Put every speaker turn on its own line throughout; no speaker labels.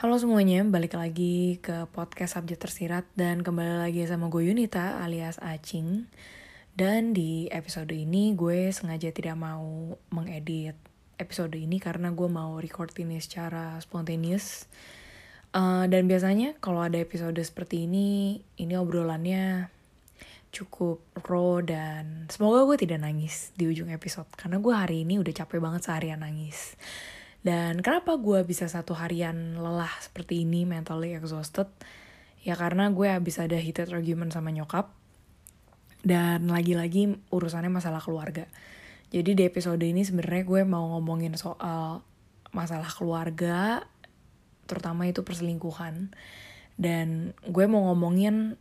Halo semuanya, balik lagi ke podcast Subjek Tersirat dan kembali lagi sama gue Yunita alias Acing. Dan di episode ini gue sengaja tidak mau mengedit episode ini karena gue mau record ini secara spontaneous. Uh, dan biasanya kalau ada episode seperti ini, ini obrolannya cukup raw dan semoga gue tidak nangis di ujung episode karena gue hari ini udah capek banget seharian nangis. Dan kenapa gue bisa satu harian lelah seperti ini, mentally exhausted? Ya karena gue habis ada heated argument sama nyokap. Dan lagi-lagi urusannya masalah keluarga. Jadi di episode ini sebenarnya gue mau ngomongin soal masalah keluarga, terutama itu perselingkuhan. Dan gue mau ngomongin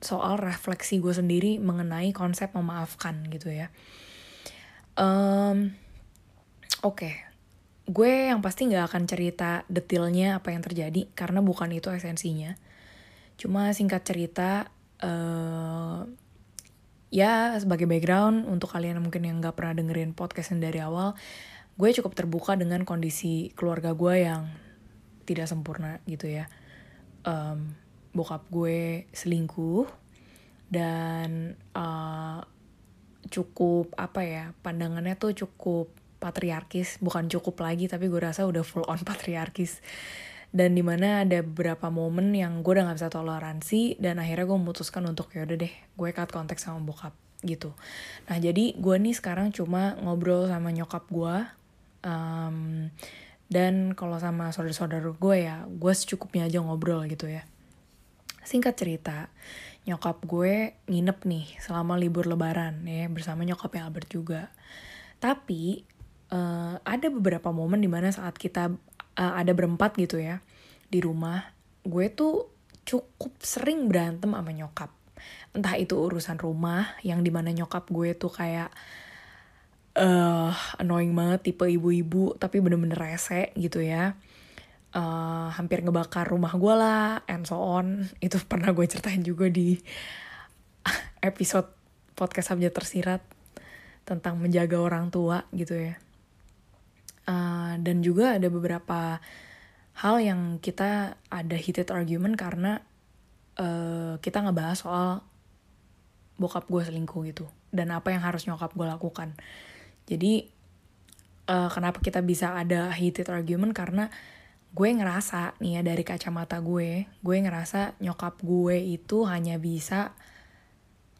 soal refleksi gue sendiri mengenai konsep memaafkan gitu ya. Um, Oke, okay gue yang pasti nggak akan cerita detailnya apa yang terjadi karena bukan itu esensinya. Cuma singkat cerita uh, ya sebagai background untuk kalian mungkin yang nggak pernah dengerin podcast dari awal gue cukup terbuka dengan kondisi keluarga gue yang tidak sempurna gitu ya. Um, bokap gue selingkuh dan uh, cukup apa ya pandangannya tuh cukup patriarkis bukan cukup lagi tapi gue rasa udah full on patriarkis. Dan di mana ada beberapa momen yang gue udah gak bisa toleransi dan akhirnya gue memutuskan untuk ya udah deh gue cut konteks sama bokap gitu. Nah jadi gue nih sekarang cuma ngobrol sama nyokap gue um, dan kalau sama saudara-saudara gue ya gue secukupnya aja ngobrol gitu ya. Singkat cerita nyokap gue nginep nih selama libur lebaran ya bersama nyokapnya Albert juga. Tapi uh, ada beberapa momen di mana saat kita uh, ada berempat gitu ya di rumah gue tuh cukup sering berantem sama nyokap. Entah itu urusan rumah yang di mana nyokap gue tuh kayak uh, annoying banget tipe ibu-ibu tapi bener-bener rese gitu ya. Uh, hampir ngebakar rumah gue lah and so on. Itu pernah gue ceritain juga di episode podcast Sabja Tersirat tentang menjaga orang tua gitu ya Uh, dan juga ada beberapa hal yang kita ada heated argument karena uh, kita ngebahas soal bokap gue selingkuh gitu dan apa yang harus nyokap gue lakukan. Jadi uh, kenapa kita bisa ada heated argument? Karena gue ngerasa nih ya dari kacamata gue gue ngerasa nyokap gue itu hanya bisa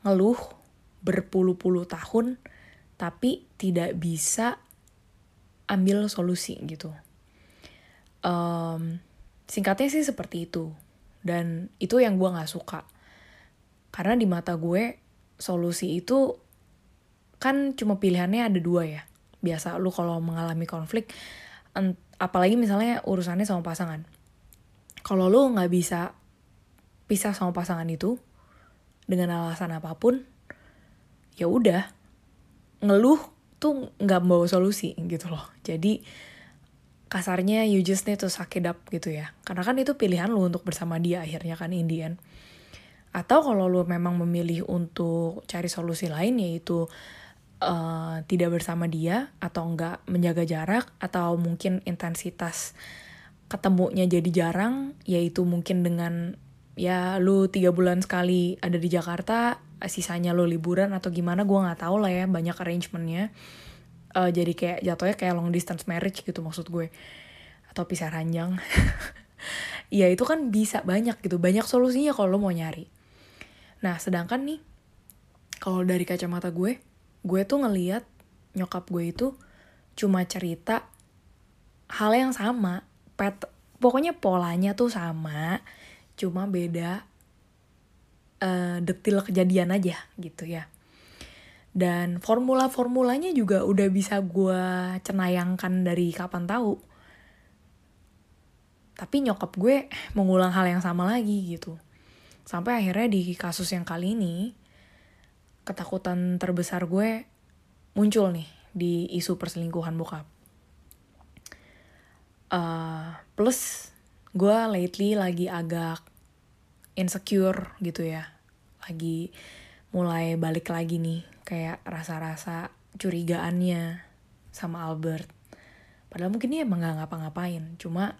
ngeluh berpuluh-puluh tahun tapi tidak bisa ambil solusi gitu. Um, singkatnya sih seperti itu. Dan itu yang gue gak suka. Karena di mata gue, solusi itu kan cuma pilihannya ada dua ya. Biasa lu kalau mengalami konflik, apalagi misalnya urusannya sama pasangan. Kalau lu gak bisa pisah sama pasangan itu, dengan alasan apa pun, ya udah ngeluh tuh nggak bawa solusi gitu loh. Jadi kasarnya you just need to suck it up gitu ya. Karena kan itu pilihan lu untuk bersama dia akhirnya kan Indian atau kalau lu memang memilih untuk cari solusi lain yaitu uh, tidak bersama dia atau enggak menjaga jarak atau mungkin intensitas ketemunya jadi jarang yaitu mungkin dengan ya lu tiga bulan sekali ada di Jakarta sisanya lo liburan atau gimana gue nggak tahu lah ya banyak arrangementnya. Uh, jadi kayak jatuhnya kayak long distance marriage gitu maksud gue. Atau pisah ranjang. Ya itu kan bisa banyak gitu banyak solusinya kalau lo mau nyari. Nah sedangkan nih kalau dari kacamata gue gue tuh ngeliat nyokap gue itu cuma cerita hal yang sama pet pokoknya polanya tuh sama cuma beda uh, detil kejadian aja gitu ya. Dan formula-formulanya juga udah bisa gue cenayangkan dari kapan tahu. Tapi nyokap gue mengulang hal yang sama lagi gitu. Sampai akhirnya di kasus yang kali ini ketakutan terbesar gue muncul nih di isu perselingkuhan bokap. Uh, plus gue lately lagi agak insecure gitu ya. Lagi mulai balik lagi nih kayak rasa-rasa curigaannya sama Albert. Padahal mungkin dia emang gak ngapa-ngapain cuma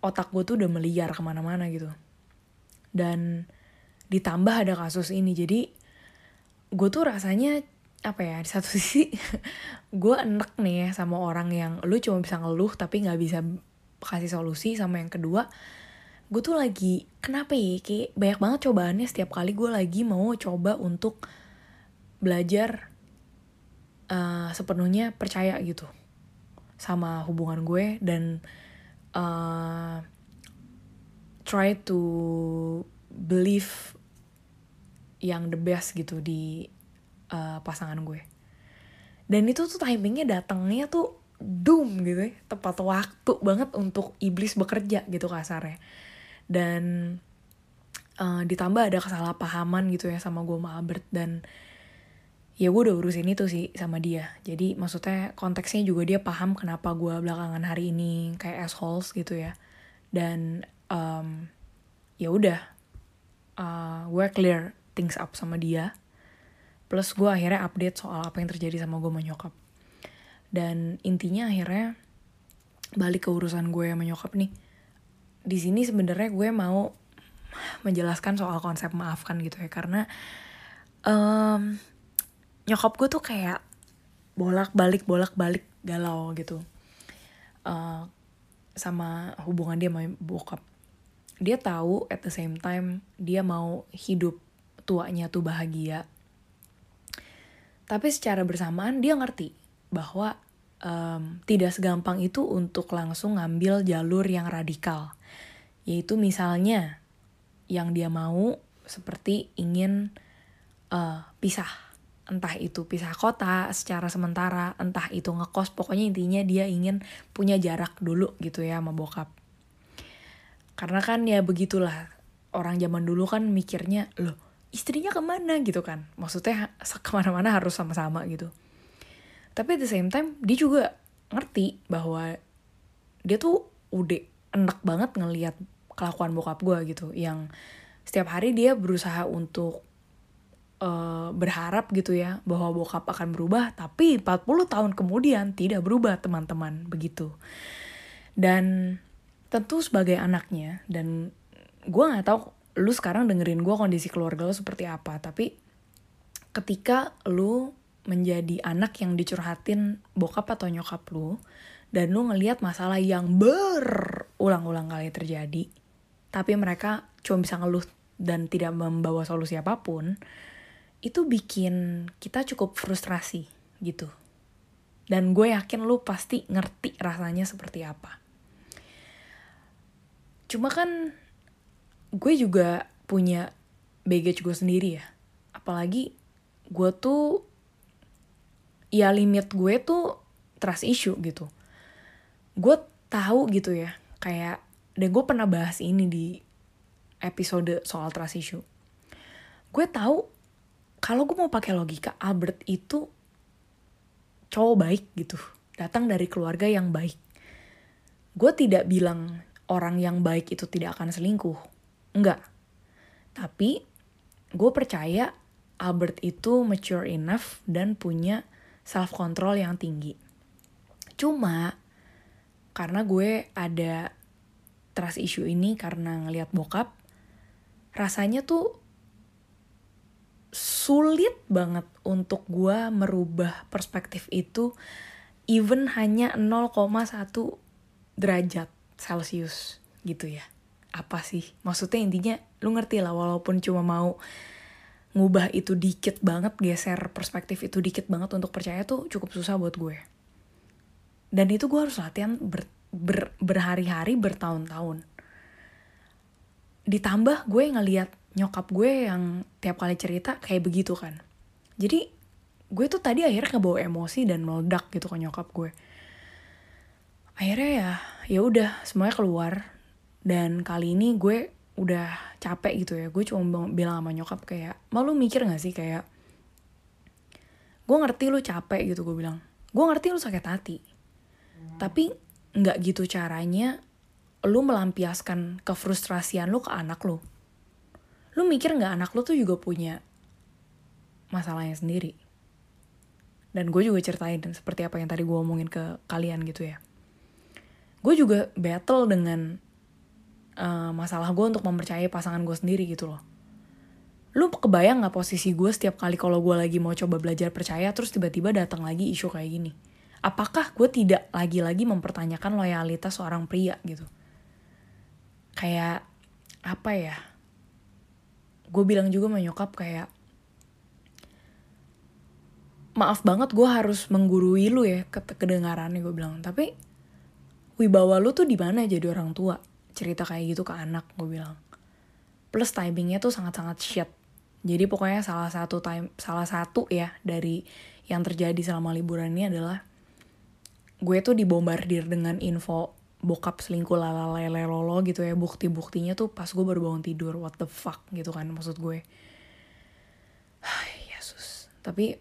otak gue tuh udah meliar ke mana-mana gitu. Dan ditambah ada kasus ini jadi gue tuh rasanya apa ya di satu sisi gue enek nih ya sama orang yang lu cuma bisa ngeluh tapi nggak bisa kasih solusi sama yang kedua gue tuh lagi kenapa ya kayak banyak banget cobaannya setiap kali gue lagi mau coba untuk belajar uh, sepenuhnya percaya gitu sama hubungan gue dan uh, try to believe yang the best gitu di uh, pasangan gue. Dan itu tuh timingnya datangnya tuh doom gitu ya tepat waktu banget untuk iblis bekerja gitu kasarnya dan uh, ditambah ada kesalahpahaman gitu ya sama gue sama Albert dan ya gue udah urusin itu sih sama dia. Jadi maksudnya konteksnya juga dia paham kenapa gue belakangan hari ini kayak assholes gitu ya. Dan um, ya udah uh, gue clear things up sama dia. Plus gue akhirnya update soal apa yang terjadi sama gue menyokap dan intinya akhirnya balik ke urusan gue sama nyokap nih di sini sebenarnya gue mau menjelaskan soal konsep maafkan gitu ya. Karena um, nyokap gue tuh kayak bolak balik bolak balik galau gitu. Uh, sama hubungan dia sama bokap. Dia tahu at the same time dia mau hidup tuanya tuh bahagia. Tapi secara bersamaan dia ngerti bahwa um, tidak segampang itu untuk langsung ngambil jalur yang radikal yaitu misalnya yang dia mau seperti ingin uh, pisah entah itu pisah kota secara sementara, entah itu ngekos, pokoknya intinya dia ingin punya jarak dulu gitu ya sama bokap. Karena kan ya begitulah, orang zaman dulu kan mikirnya, loh istrinya ke mana gitu kan, maksudnya ke mana-mana harus sama-sama gitu. Tapi at the same time, dia juga ngerti bahwa dia tuh udah enak banget ngeliat kelakuan bokap gue gitu, yang setiap hari dia berusaha untuk uh, berharap gitu ya bahwa bokap akan berubah tapi 40 tahun kemudian tidak berubah teman-teman. Begitu. Dan tentu sebagai anaknya dan gue nggak tahu lu sekarang dengerin gue kondisi keluarga lu seperti apa tapi ketika lu menjadi anak yang dicurhatin bokap atau nyokap lu dan lu ngelihat masalah yang berulang-ulang kali terjadi tapi mereka cuma bisa ngeluh dan tidak membawa solusi apa pun itu bikin kita cukup frustrasi gitu. Dan gue yakin lu pasti ngerti rasanya seperti apa. Cuma kan gue juga punya baggage gue sendiri ya. Apalagi gue tuh ya limit gue tuh trust issue gitu. Gue tahu gitu ya, kayak dan gue pernah bahas ini di episode soal trust issue. Gue tahu kalau gue mau pakai logika Albert itu cowok baik gitu datang dari keluarga yang baik gue tidak bilang orang yang baik itu tidak akan selingkuh enggak tapi gue percaya Albert itu mature enough dan punya self control yang tinggi. Cuma karena gue ada trust issue ini karena ngelihat bokap rasanya tuh sulit banget untuk gue merubah perspektif itu even hanya 0,1 derajat celcius gitu ya. Apa sih? Maksudnya intinya lu ngerti lah walaupun cuma mau ngubah itu dikit banget geser perspektif itu dikit banget untuk percaya tuh cukup susah buat gue. Dan itu gue harus latihan ber, ber, berhari-hari bertahun-tahun. Ditambah gue ngeliat nyokap gue yang tiap kali cerita kayak begitu kan. Jadi gue tuh tadi akhirnya ngebawa emosi dan meledak gitu ke nyokap gue. Akhirnya ya ya udah semuanya keluar. Dan kali ini gue udah capek gitu ya. Gue cuma bilang sama nyokap kayak malu mikir gak sih kayak gue ngerti lu capek gitu gue bilang. Gue ngerti lu sakit hati. Tapi nggak gitu caranya lu melampiaskan kefrustrasian lu ke anak lu. Lu mikir nggak anak lu tuh juga punya masalahnya sendiri? Dan gue juga ceritain dan seperti apa yang tadi gue omongin ke kalian gitu ya. Gue juga battle dengan uh, masalah gue untuk mempercayai pasangan gue sendiri gitu loh. Lu kebayang nggak posisi gue setiap kali kalau gue lagi mau coba belajar percaya terus tiba-tiba datang lagi isu kayak gini? Apakah gue tidak lagi-lagi mempertanyakan loyalitas seorang pria gitu? Kayak apa ya? Gue bilang juga menyokap kayak maaf banget gue harus menggurui lu ya ke kedengarannya gue bilang. Tapi wibawa lu tuh di mana jadi orang tua cerita kayak gitu ke anak gue bilang. Plus timingnya tuh sangat-sangat shit. Jadi pokoknya salah satu time salah satu ya dari yang terjadi selama liburan ini adalah gue tuh dibombardir dengan info bokap selingkuh lalalele lolo gitu ya. Bukti-buktinya tuh pas gue baru bangun tidur. What the fuck gitu kan maksud gue. Yesus. Tapi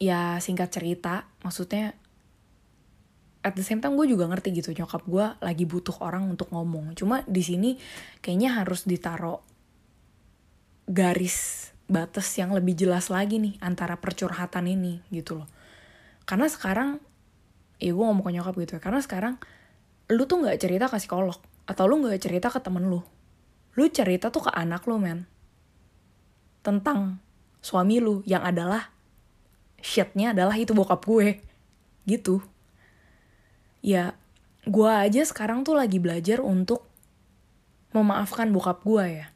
ya singkat cerita maksudnya at the same time gue juga ngerti gitu nyokap gue lagi butuh orang untuk ngomong cuma di sini kayaknya harus ditaro garis batas yang lebih jelas lagi nih antara percurhatan ini gitu loh. Karena sekarang, ya gue ngomong ke nyokap gitu ya, karena sekarang lu tuh gak cerita ke psikolog, atau lu gak cerita ke temen lu. Lu cerita tuh ke anak lu men. Tentang suami lu yang adalah shitnya adalah itu bokap gue. Gitu. Ya, gue aja sekarang tuh lagi belajar untuk memaafkan bokap gue ya.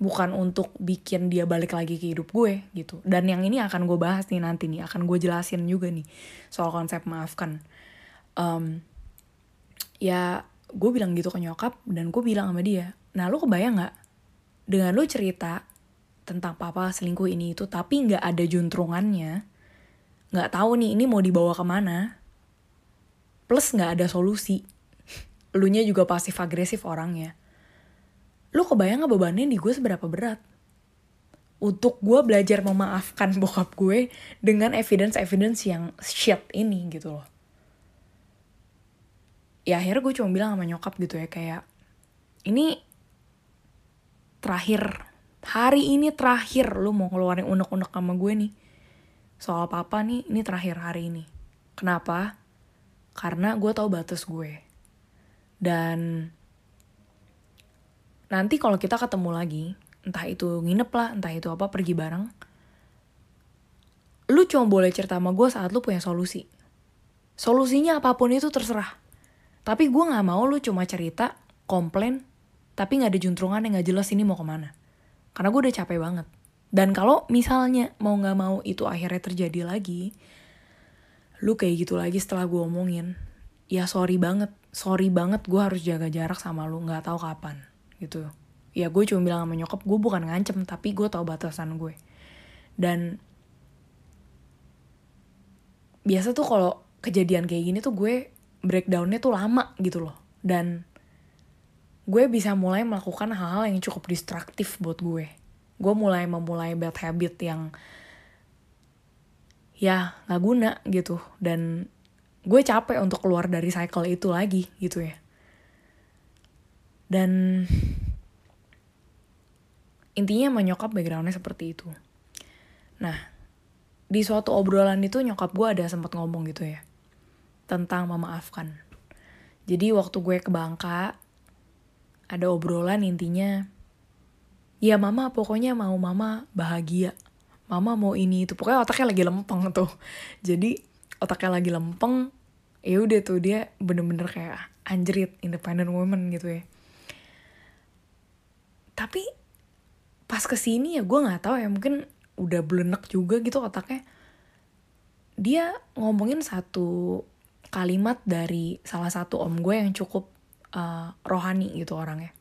Bukan untuk bikin dia balik lagi ke hidup gue gitu. Dan yang ini akan gue bahas nih nanti nih akan gue jelasin juga nih soal konsep maafkan. Um, ya gue bilang gitu ke nyokap dan gue bilang sama dia nah lu kebayang nggak? Dengan lu cerita tentang papa selingkuh ini itu tapi nggak ada juntrungannya nggak tahu nih ini mau dibawa ke mana plus nggak ada solusi lu nya juga pasif agresif orangnya lu kebayang gak bebannya di gue seberapa berat untuk gue belajar memaafkan bokap gue dengan evidence-evidence yang shit ini gitu loh. Ya akhirnya gue cuma bilang sama nyokap gitu ya kayak ini terakhir hari ini terakhir lu mau ngeluarin unek-unek sama gue nih soal papa nih ini terakhir hari ini. Kenapa? Karena gue tahu batas gue. Dan nanti kalau kita ketemu lagi entah itu nginep lah entah itu apa pergi bareng lu cuma boleh cerita sama gue saat lu punya solusi. Solusinya apa pun itu terserah. Tapi gue nggak mau lu cuma cerita komplain tapi nggak ada juntrungan yang nggak jelas ini mau ke mana. Karena gue udah capek banget. Dan kalau misalnya mau nggak mau itu akhirnya terjadi lagi lu kayak gitu lagi setelah gue omongin. Ya sorry banget. Sorry banget gue harus jaga jarak sama lu nggak tahu kapan gitu. Ya gue cuma bilang sama nyokap gue bukan ngancem tapi gue tau batasan gue dan biasa tuh kalau kejadian kayak gini tuh gue breakdownnya tuh lama gitu loh. Dan gue bisa mulai melakukan hal-hal yang cukup destruktif buat gue. Gue mulai memulai bad habit yang ya nggak guna gitu. Dan gue capek untuk keluar dari cycle itu lagi gitu ya. Dan intinya menyokap backgroundnya seperti itu. Nah di suatu obrolan itu nyokap gue ada sempat ngomong gitu ya tentang memaafkan jadi waktu gue ke Bangka ada obrolan intinya ya mama pokoknya mau mama bahagia mama mau ini itu. Pokoknya otaknya lagi lempeng tuh. Jadi otaknya lagi lempeng ya udah tuh dia bener-bener kayak anjrit independent woman gitu ya. Tapi pas ke sini ya gue nggak tahu ya mungkin udah belenek juga gitu otaknya. Dia ngomongin satu kalimat dari salah satu om gue yang cukup uh, rohani gitu orangnya.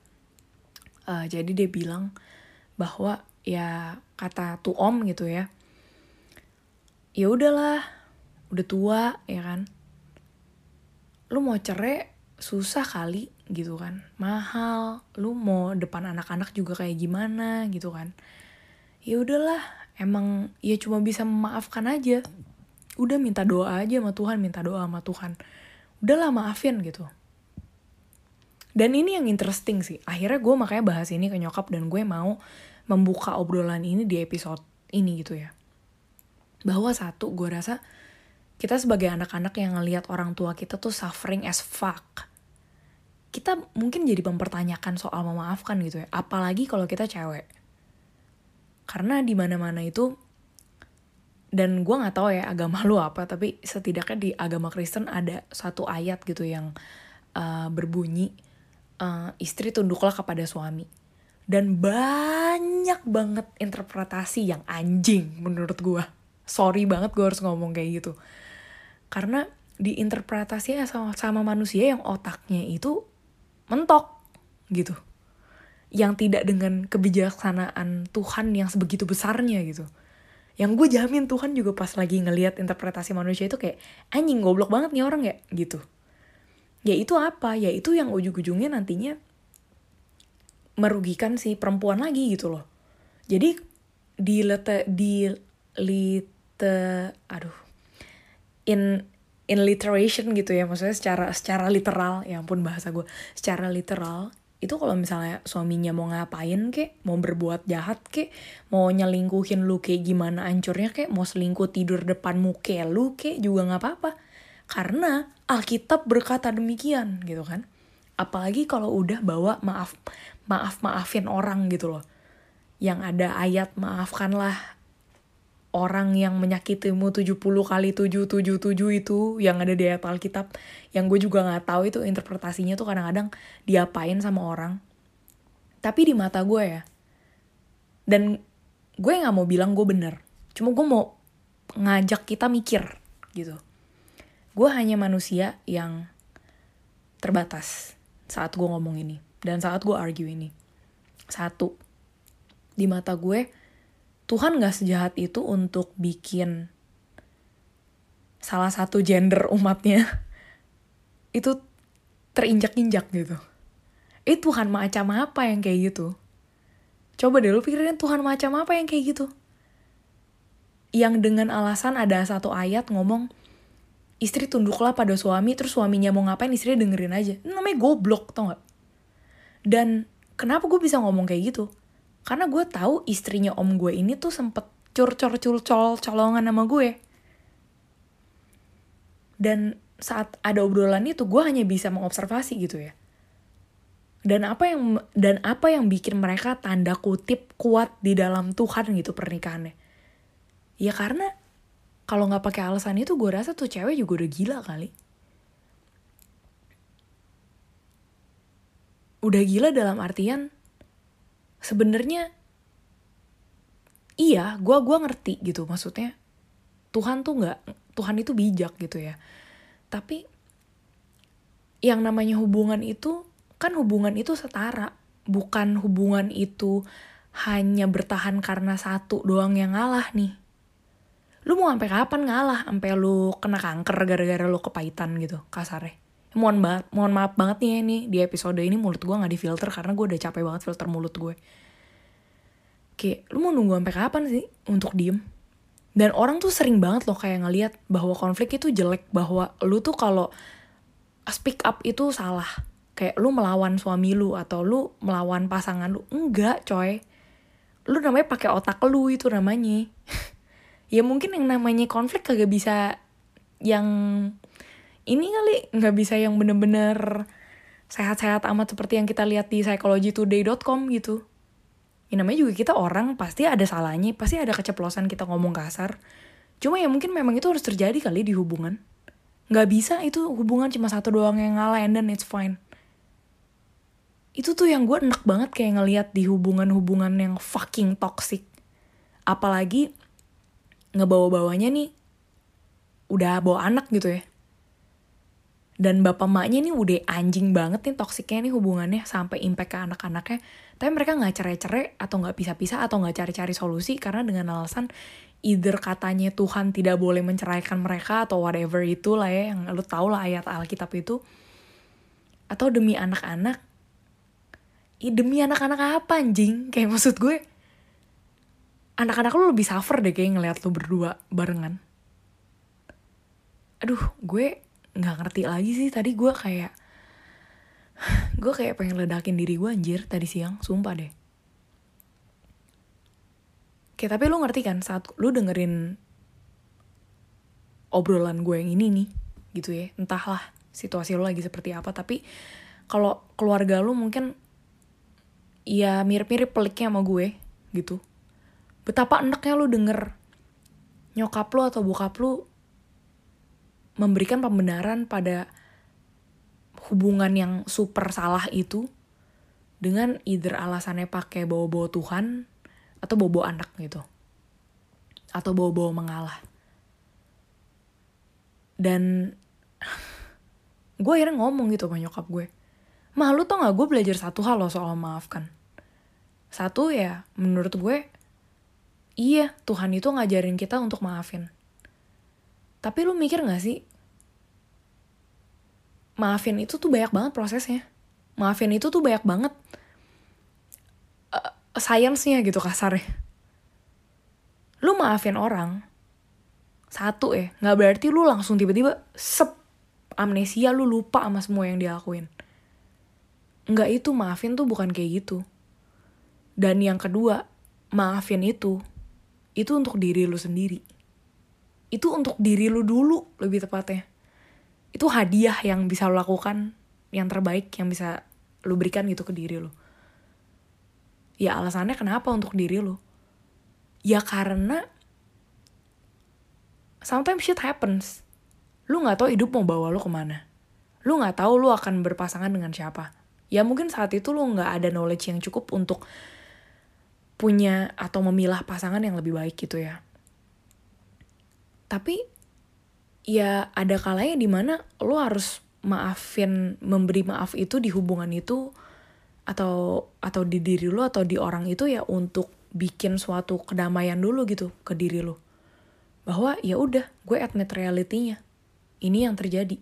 Uh, jadi dia bilang bahwa ya kata tuh om gitu ya. Ya udahlah udah tua ya kan. Lu mau cerai susah kali gitu kan. Mahal lu mau depan anak-anak juga kayak gimana gitu kan. Ya udahlah emang ya cuma bisa memaafkan aja. Udah minta doa aja sama Tuhan minta doa sama Tuhan. Udahlah maafin gitu. Dan ini yang interesting sih. Akhirnya gue makanya bahas ini ke nyokap dan gue mau membuka obrolan ini di episode ini gitu ya. Bahwa satu gue rasa kita sebagai anak-anak yang ngelihat orang tua kita tuh suffering as fuck. Kita mungkin jadi mempertanyakan soal memaafkan gitu ya. Apalagi kalau kita cewek. Karena di mana mana itu dan gue nggak tahu ya agama lu apa tapi setidaknya di agama Kristen ada satu ayat gitu yang uh, berbunyi uh, istri tunduklah kepada suami dan banyak banget interpretasi yang anjing menurut gue sorry banget gue harus ngomong kayak gitu. Karena diinterpretasinya sama, sama manusia yang otaknya itu mentok gitu. Yang tidak dengan kebijaksanaan Tuhan yang sebegitu besarnya gitu. Yang gue jamin Tuhan juga pas lagi ngelihat interpretasi manusia itu kayak anjing goblok banget nih orang ya gitu. Ya itu apa? Ya itu yang ujung-ujungnya nantinya merugikan si perempuan lagi gitu loh jadi di lete di lite aduh in in literation gitu ya maksudnya secara secara literal ya ampun bahasa gue secara literal itu kalau misalnya suaminya mau ngapain kek, mau berbuat jahat kek, mau nyelingkuhin lu kek gimana ancurnya kek, mau selingkuh tidur depan muka lu kek juga nggak apa-apa. Karena Alkitab berkata demikian gitu kan. Apalagi kalau udah bawa maaf maaf maafin orang gitu loh. Yang ada ayat maafkanlah orang yang menyakitimu 70 kali 777 itu yang ada di ayat Alkitab. Yang gue juga nggak tahu itu interpretasinya tuh kadang-kadang diapain sama orang. Tapi di mata gue ya dan gue nggak mau bilang gue bener cuma gue mau ngajak kita mikir gitu. Gue hanya manusia yang terbatas saat gue ngomong ini dan saat gue argue ini satu di mata gue Tuhan gak sejahat itu untuk bikin salah satu gender umatnya itu terinjak-injak gitu. Eh Tuhan macam apa yang kayak gitu? Coba deh lu pikirin Tuhan macam apa yang kayak gitu? Yang dengan alasan ada satu ayat ngomong istri tunduklah pada suami terus suaminya mau ngapain istri dengerin aja. Ini namanya goblok tau gak? Dan kenapa gue bisa ngomong kayak gitu? Karena gue tahu istrinya om gue ini tuh sempet curcol curcol colongan sama gue. Dan saat ada obrolan itu gue hanya bisa mengobservasi gitu ya. Dan apa yang dan apa yang bikin mereka tanda kutip kuat di dalam Tuhan gitu pernikahannya. Ya karena kalau nggak pakai alasan itu gue rasa tuh cewek juga udah gila kali. Udah gila dalam artian sebenarnya iya gue gua ngerti gitu. Maksudnya Tuhan tuh nggak Tuhan itu bijak gitu ya. Tapi yang namanya hubungan itu kan hubungan itu setara. Bukan hubungan itu hanya bertahan karena satu doang yang ngalah nih. Lu mau sampai kapan ngalah? Sampai lu kena kanker gara-gara lu kepahitan gitu kasarnya mohon banget mohon maaf banget nih ini di episode ini mulut gue nggak difilter karena gue udah capek banget filter mulut gue. Kayak lu mau nunggu sampai kapan sih untuk diem? Dan orang tuh sering banget loh kayak ngeliat bahwa konflik itu jelek bahwa lu tuh kalau speak up itu salah. Kayak lu melawan suami lu atau lu melawan pasangan lu enggak coy. Lu namanya pakai otak lu itu namanya. Ya mungkin yang namanya konflik kagak bisa yang ini kali nggak bisa yang bener-bener sehat-sehat amat seperti yang kita lihat di psychologytoday.com gitu. Ya namanya juga kita orang, pasti ada salahnya, pasti ada keceplosan kita ngomong kasar. Cuma ya mungkin memang itu harus terjadi kali di hubungan. Nggak bisa itu hubungan cuma satu doang yang ngalah and then it's fine. Itu tuh yang gue enak banget kayak ngeliat di hubungan-hubungan yang fucking toxic. Apalagi ngebawa-bawanya nih udah bawa anak gitu ya dan bapak maknya ini udah anjing banget nih toksiknya nih hubungannya sampai impact ke anak-anaknya. Tapi mereka nggak cerai-cerai atau nggak pisah-pisah atau nggak cari-cari solusi karena dengan alasan either katanya Tuhan tidak boleh menceraikan mereka atau whatever itu lah ya yang lu tau lah ayat Alkitab itu. Atau demi anak-anak ya demi anak-anak apa anjing? Kayak maksud gue anak-anak lu lebih suffer deh kayak ngeliat lu berdua barengan. Aduh gue nggak ngerti lagi sih. Tadi gue kayak gue kayak pengen ledakin diri gue anjir tadi siang. Sumpah deh. Oke tapi lu ngerti kan saat lu dengerin obrolan gue yang ini nih gitu ya. Entahlah situasi lu lagi seperti apa tapi kalau keluarga lu mungkin ya mirip-mirip peliknya sama gue gitu. Betapa enaknya lu denger nyokap lu atau bokap lu memberikan pembenaran pada hubungan yang super salah itu dengan either alasannya pakai bawa-bawa Tuhan atau bawa-bawa anak gitu. Atau bawa-bawa mengalah. Dan gue akhirnya ngomong gitu sama nyokap gue. Mah lu tau gak gue belajar satu hal loh soal maafkan. Satu ya menurut gue iya Tuhan itu ngajarin kita untuk maafin. Tapi lu mikir gak sih maafin itu tuh banyak banget prosesnya. Maafin itu tuh banyak banget uh, sainsnya gitu kasarnya. Lu maafin orang satu ya nggak berarti lu langsung tiba-tiba sep amnesia lu lupa sama semua yang dilakuin. Nggak itu maafin tuh bukan kayak gitu. Dan yang kedua maafin itu itu untuk diri lu sendiri. Itu untuk diri lu dulu lebih tepatnya itu hadiah yang bisa lu lakukan yang terbaik yang bisa lu berikan gitu ke diri lu ya alasannya kenapa untuk diri lu ya karena sometimes shit happens. Lu nggak tahu hidup mau bawa lu ke mana. Lu nggak tahu lu akan berpasangan dengan siapa. Ya mungkin saat itu lu nggak ada knowledge yang cukup untuk punya atau memilah pasangan yang lebih baik gitu ya. Tapi ya ada kalanya di mana lu harus maafin memberi maaf itu di hubungan itu atau atau di diri lu atau di orang itu ya untuk bikin suatu kedamaian dulu gitu ke diri lu bahwa ya udah gue admit realitinya ini yang terjadi.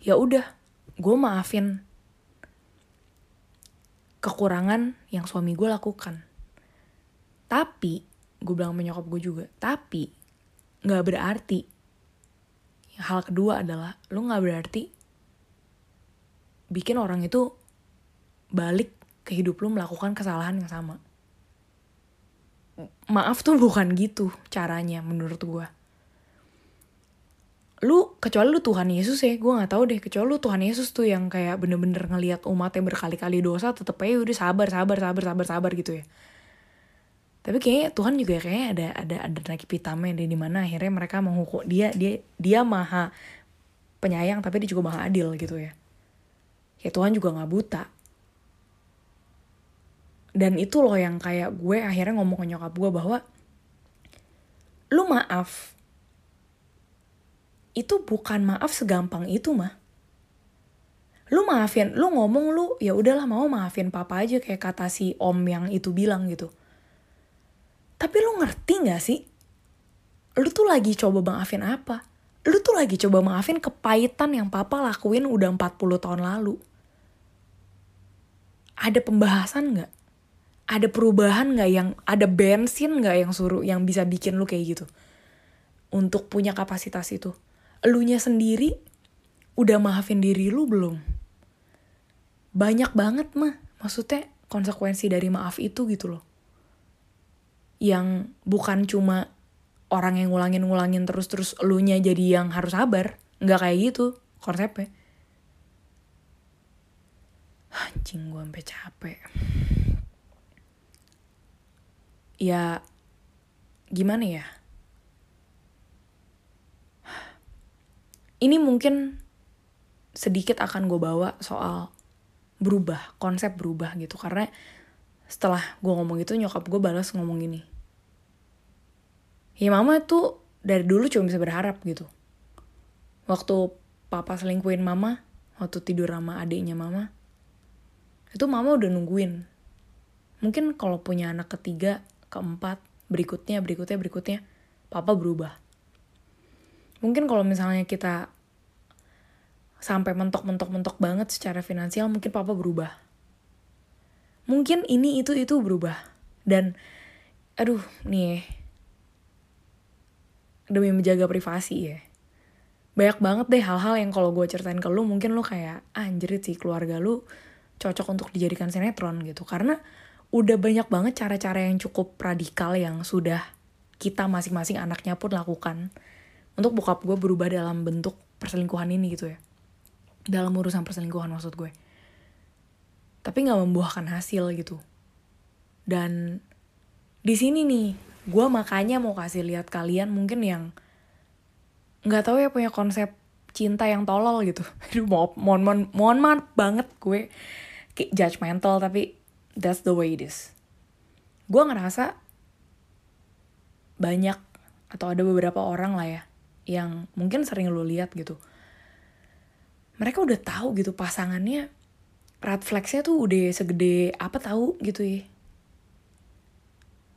Ya udah gue maafin kekurangan yang suami gue lakukan. Tapi gue bilang menyokap gue juga tapi nggak berarti hal kedua adalah lu nggak berarti bikin orang itu balik ke hidup lu melakukan kesalahan yang sama. Maaf tuh bukan gitu caranya menurut gue. Lu kecuali lu Tuhan Yesus ya, gue nggak tahu deh. Kecuali lu Tuhan Yesus tuh yang kayak bener-bener ngelihat umatnya berkali-kali dosa, tetep aja udah sabar, sabar, sabar, sabar, sabar gitu ya. Tapi kayaknya Tuhan juga kayaknya ada ada ada lagi pitamnya di mana akhirnya mereka menghukum dia dia dia maha penyayang tapi dia juga maha adil gitu ya. Ya Tuhan juga nggak buta. Dan itu loh yang kayak gue akhirnya ngomong ke nyokap gue bahwa lu maaf itu bukan maaf segampang itu mah lu maafin lu ngomong lu ya udahlah mau maafin papa aja kayak kata si om yang itu bilang gitu tapi lu ngerti gak sih? Lu tuh lagi coba maafin apa? Lu tuh lagi coba maafin kepahitan yang papa lakuin udah 40 tahun lalu. Ada pembahasan gak? Ada perubahan gak yang, ada bensin gak yang suruh, yang bisa bikin lu kayak gitu? Untuk punya kapasitas itu. Elunya sendiri udah maafin diri lu belum? Banyak banget mah, maksudnya konsekuensi dari maaf itu gitu loh yang bukan cuma orang yang ngulangin-ngulangin terus-terus elunya jadi yang harus sabar. Nggak kayak gitu konsepnya. Anjing gue sampai capek. Ya gimana ya? Ini mungkin sedikit akan gue bawa soal berubah, konsep berubah gitu. Karena setelah gue ngomong itu nyokap gue balas ngomong gini ya mama tuh dari dulu cuma bisa berharap gitu. Waktu papa selingkuhin mama waktu tidur sama adiknya mama itu mama udah nungguin. Mungkin kalau punya anak ketiga keempat berikutnya berikutnya berikutnya papa berubah. Mungkin kalau misalnya kita sampai mentok-mentok-mentok banget secara finansial mungkin papa berubah mungkin ini itu itu berubah. Dan aduh nih demi menjaga privasi ya. Banyak banget deh hal-hal yang kalau gue ceritain ke lu mungkin lu kayak ah, anjrit sih keluarga lu cocok untuk dijadikan sinetron gitu. Karena udah banyak banget cara-cara yang cukup radikal yang sudah kita masing-masing anaknya pun lakukan untuk bokap gue berubah dalam bentuk perselingkuhan ini gitu ya. Dalam urusan perselingkuhan maksud gue tapi nggak membuahkan hasil gitu. Dan di sini nih gue makanya mau kasih lihat kalian mungkin yang nggak tahu ya punya konsep cinta yang tolol gitu. Aduh mohon mohon mohon, mohon maaf banget gue. Kayak judgmental tapi that's the way it is. Gue ngerasa banyak atau ada beberapa orang lah ya yang mungkin sering lo lihat gitu. Mereka udah tahu gitu pasangannya red flagsnya tuh udah segede apa tahu gitu ya.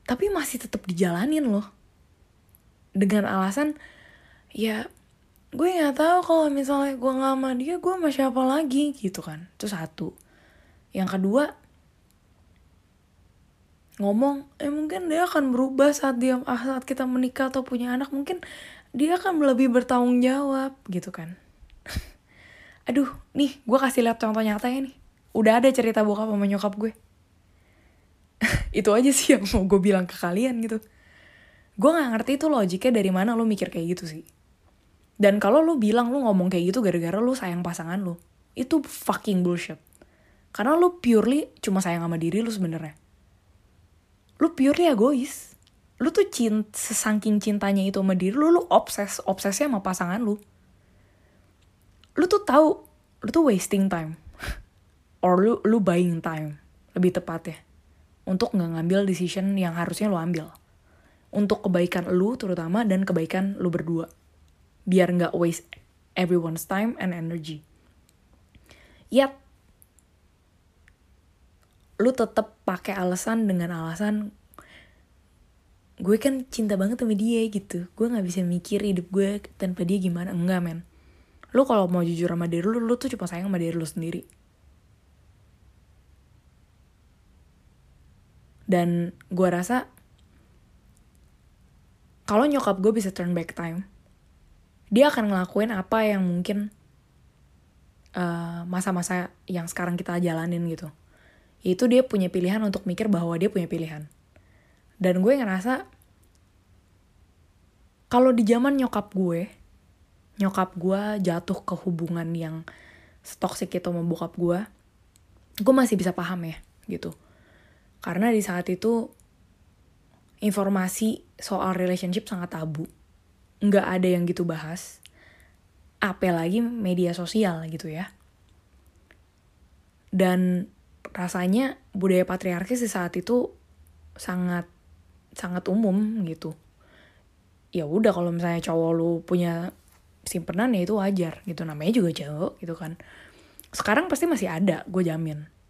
Tapi masih tetap dijalanin loh. Dengan alasan ya gue nggak tahu kalau misalnya gue nggak sama dia gue sama siapa lagi gitu kan. Itu satu. Yang kedua ngomong eh mungkin dia akan berubah saat dia ah, saat kita menikah atau punya anak. Mungkin dia akan lebih bertanggung jawab gitu kan. Aduh nih gue kasih lihat contoh nyatanya nih udah ada cerita bokap sama nyokap gue. Itu aja sih yang mau gue bilang ke kalian gitu. Gue nggak ngerti itu logiknya dari mana lo mikir kayak gitu sih. Dan kalau lo bilang lo ngomong kayak gitu gara-gara lo sayang pasangan lo itu fucking bullshit. Karena lo purely cuma sayang sama diri lo sebenarnya. Lo purely egois. Lu tuh cinta sesangking cintanya itu sama diri lu lu obses obsesnya sama pasangan lu. Lu tuh tahu lu tuh wasting time or lu lu buying time lebih tepat ya untuk nggak ngambil decision yang harusnya lu ambil. Untuk kebaikan lu terutama dan kebaikan lu berdua. Biar nggak waste everyone's time and energy. Yet lu tetap pakai alasan dengan alasan gue kan cinta banget sama dia gitu. Gue nggak bisa mikir hidup gue tanpa dia gimana. Enggak men. Lu kalau mau jujur sama diri lu lu tuh cuma sayang sama diri lu sendiri dan gue rasa kalau nyokap gue bisa turn back time dia akan ngelakuin apa yang mungkin masa-masa uh, yang sekarang kita jalanin gitu. Itu dia punya pilihan untuk mikir bahwa dia punya pilihan. Dan gue ngerasa kalau di zaman nyokap gue nyokap gue jatuh ke hubungan yang toxic itu sama bokap gue gue masih bisa paham ya gitu karena di saat itu informasi soal relationship sangat tabu. Nggak ada yang gitu bahas. Apalagi media sosial gitu ya. Dan rasanya budaya patriarkis di saat itu sangat sangat umum gitu. Ya udah kalau misalnya cowok lu punya simpenan ya itu wajar gitu namanya juga cowok gitu kan. Sekarang pasti masih ada, gue jamin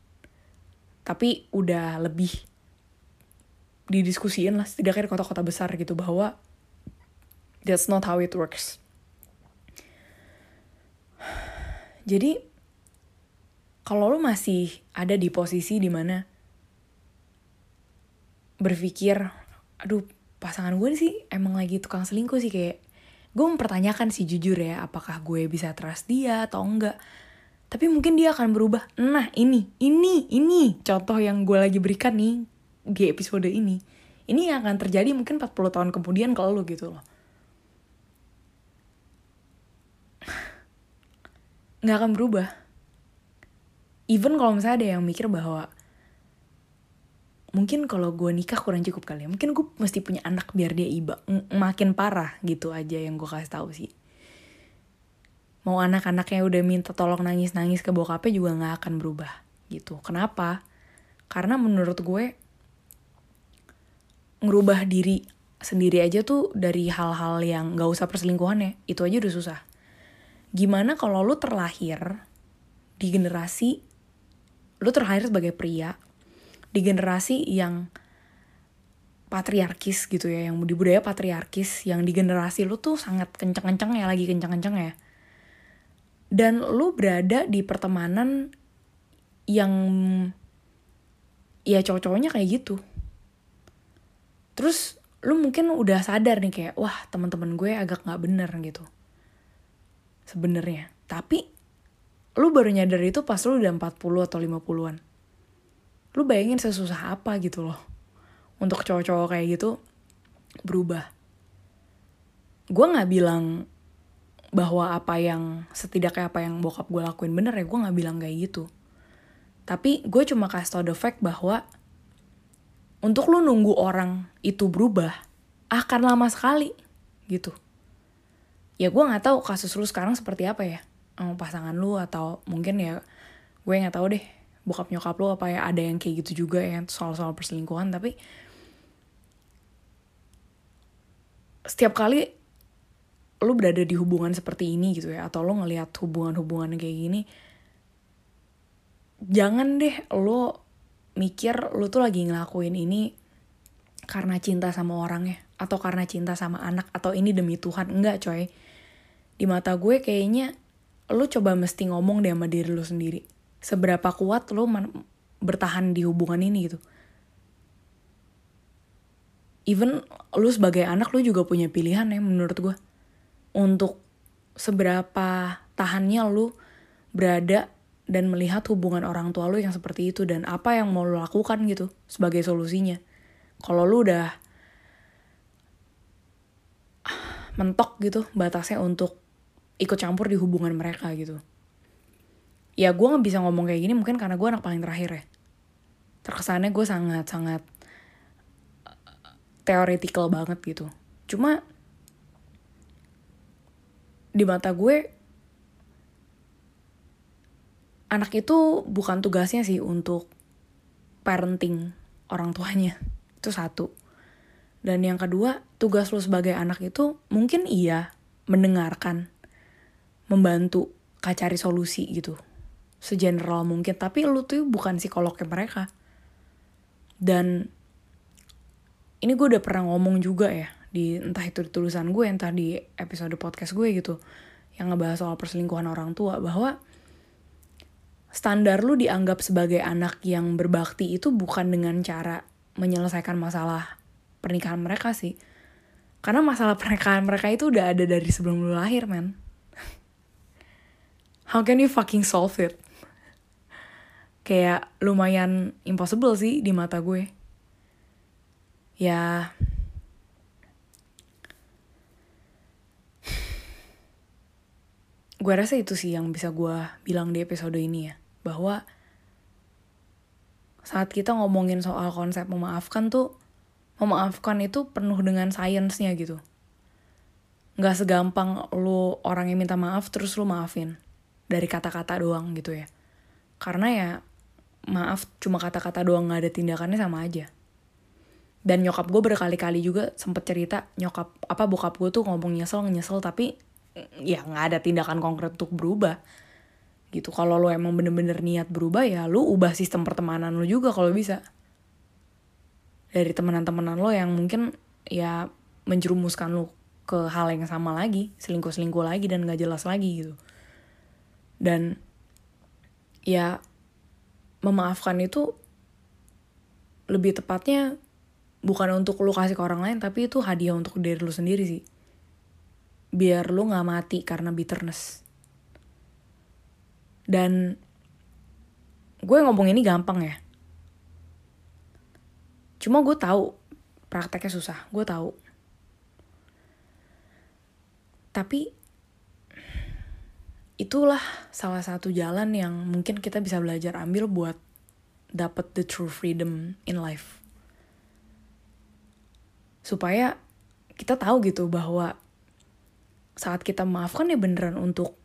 tapi udah lebih didiskusiin lah setidaknya di kota-kota besar gitu bahwa that's not how it works. Jadi kalau lu masih ada di posisi di mana berpikir aduh pasangan gue sih emang lagi tukang selingkuh sih kayak gue mempertanyakan sih jujur ya apakah gue bisa trust dia atau enggak tapi mungkin dia akan berubah nah ini ini ini. Contoh yang gue lagi berikan nih di episode ini. Ini yang akan terjadi mungkin 40 tahun kemudian kalau lo gitu loh. Nggak akan berubah. Even kalau misalnya ada yang mikir bahwa mungkin kalau gue nikah kurang cukup kali ya mungkin gue mesti punya anak biar dia iba makin parah gitu aja yang gue kasih tahu sih mau anak-anaknya udah minta tolong nangis-nangis ke bokapnya juga nggak akan berubah gitu. Kenapa? Karena menurut gue ngerubah diri sendiri aja tuh dari hal-hal yang nggak usah perselingkuhan ya, itu aja udah susah. Gimana kalau lu terlahir di generasi lu terlahir sebagai pria di generasi yang patriarkis gitu ya, yang di budaya patriarkis, yang di generasi lu tuh sangat kenceng-kenceng ya, lagi kenceng-kenceng ya dan lu berada di pertemanan yang ya cowok-cowoknya kayak gitu. Terus lu mungkin udah sadar nih kayak wah teman-teman gue agak nggak bener gitu. Sebenarnya. Tapi lu baru nyadar itu pas lu udah 40 atau 50-an lu bayangin sesusah apa gitu loh. Untuk cowok-cowok kayak gitu berubah. Gue nggak bilang bahwa apa yang setidaknya apa yang bokap gue lakuin bener ya gue nggak bilang kayak gitu. Tapi gue cuma kasih tau the fact bahwa untuk lu nunggu orang itu berubah akan lama sekali gitu. Ya gue nggak tahu kasus lu sekarang seperti apa ya. Sama pasangan lu atau mungkin ya gue nggak tahu deh bokap nyokap lu apa ya ada yang kayak gitu juga ya soal-soal perselingkuhan tapi setiap kali lu berada di hubungan seperti ini gitu ya atau lo ngelihat hubungan-hubungan kayak gini jangan deh lo mikir lo tuh lagi ngelakuin ini karena cinta sama orangnya atau karena cinta sama anak atau ini demi Tuhan. Enggak coy. Di mata gue kayaknya lo coba mesti ngomong deh sama diri lo sendiri. Seberapa kuat lo bertahan di hubungan ini gitu. Even lo sebagai anak lo juga punya pilihan ya menurut gue untuk seberapa tahannya lu berada dan melihat hubungan orang tua lu yang seperti itu dan apa yang mau lu lakukan gitu sebagai solusinya. Kalau lu udah mentok gitu batasnya untuk ikut campur di hubungan mereka gitu. Ya gue gak bisa ngomong kayak gini mungkin karena gue anak paling terakhir ya. Terkesannya gue sangat-sangat teoretikal banget gitu. Cuma di mata gue anak itu bukan tugasnya sih untuk parenting orang tuanya. Itu satu. Dan yang kedua tugas lo sebagai anak itu mungkin iya mendengarkan membantu kacari solusi gitu. Segeneral mungkin tapi lu tuh bukan psikolognya mereka. Dan ini gue udah pernah ngomong juga ya di entah itu di tulisan gue entah di episode podcast gue gitu yang ngebahas soal perselingkuhan orang tua bahwa standar lu dianggap sebagai anak yang berbakti itu bukan dengan cara menyelesaikan masalah pernikahan mereka sih. Karena masalah pernikahan mereka itu udah ada dari sebelum lu lahir man how can you fucking solve it? Kayak lumayan impossible sih di mata gue. Ya gue rasa itu sih yang bisa gue bilang di episode ini ya bahwa saat kita ngomongin soal konsep memaafkan tuh memaafkan itu penuh dengan sainsnya gitu. Nggak segampang lu orang yang minta maaf terus lu maafin dari kata-kata doang gitu ya. Karena ya maaf cuma kata-kata doang nggak ada tindakannya sama aja. Dan nyokap gue berkali-kali juga sempet cerita nyokap apa bokap gue tuh ngomong nyesel nyesel tapi ya nggak ada tindakan konkret untuk berubah. Gitu. Kalau lo emang bener-bener niat berubah ya lo ubah sistem pertemanan lo juga kalau bisa. Dari temenan-temenan lo yang mungkin ya menjerumuskan lo ke hal yang sama lagi selingkuh-selingkuh lagi dan gak jelas lagi gitu. Dan ya memaafkan itu lebih tepatnya bukan untuk lo kasih ke orang lain tapi itu hadiah untuk diri lo sendiri sih biar lu gak mati karena bitterness. Dan gue ngomong ini gampang ya. Cuma gue tahu prakteknya susah, gue tahu. Tapi itulah salah satu jalan yang mungkin kita bisa belajar ambil buat dapat the true freedom in life. Supaya kita tahu gitu bahwa saat kita maafkan ya beneran untuk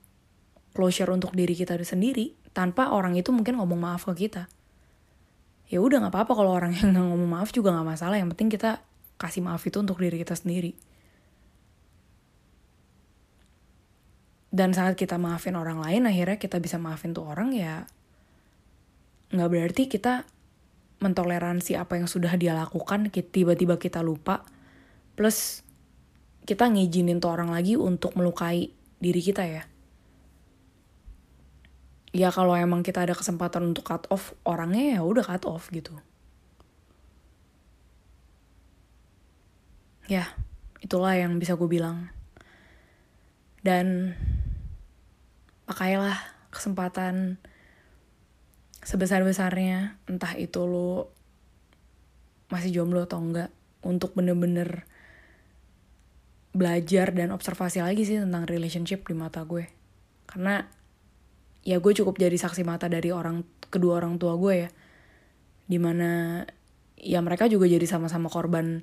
closure untuk diri kita sendiri tanpa orang itu mungkin ngomong maaf ke kita. Ya udah nggak apa-apa kalau orang yang ngomong maaf juga nggak masalah. Yang penting kita kasih maaf itu untuk diri kita sendiri. Dan saat kita maafin orang lain akhirnya kita bisa maafin tuh orang ya nggak berarti kita mentoleransi apa yang sudah dia lakukan tiba-tiba kita lupa. Plus kita ngizinin tuh orang lagi untuk melukai diri kita ya. Ya kalau emang kita ada kesempatan untuk cut off orangnya ya udah cut off gitu. Ya, itulah yang bisa gue bilang. Dan pakailah kesempatan sebesar-besarnya, entah itu lo masih jomblo atau enggak, untuk bener-bener belajar dan observasi lagi sih tentang relationship di mata gue. Karena ya gue cukup jadi saksi mata dari orang kedua orang tua gue ya. Di mana ya mereka juga jadi sama-sama korban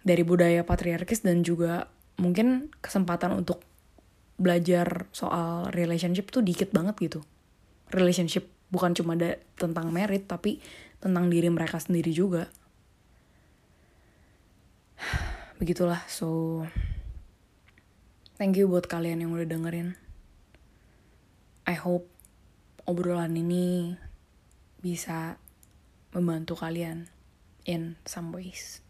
dari budaya patriarkis dan juga mungkin kesempatan untuk belajar soal relationship tuh dikit banget gitu. Relationship bukan cuma ada tentang merit tapi tentang diri mereka sendiri juga begitulah so thank you buat kalian yang udah dengerin I hope obrolan ini bisa membantu kalian in some ways.